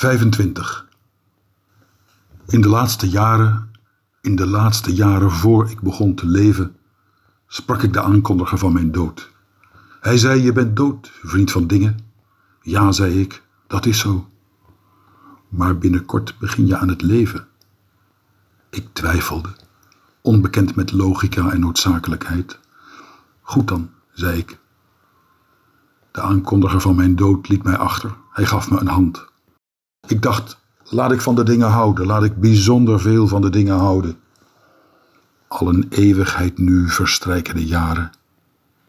25. In de laatste jaren, in de laatste jaren voor ik begon te leven, sprak ik de aankondiger van mijn dood. Hij zei: Je bent dood, vriend van dingen. Ja, zei ik, dat is zo. Maar binnenkort begin je aan het leven. Ik twijfelde, onbekend met logica en noodzakelijkheid. Goed dan, zei ik. De aankondiger van mijn dood liet mij achter. Hij gaf me een hand. Ik dacht, laat ik van de dingen houden, laat ik bijzonder veel van de dingen houden. Al een eeuwigheid nu verstrijken de jaren.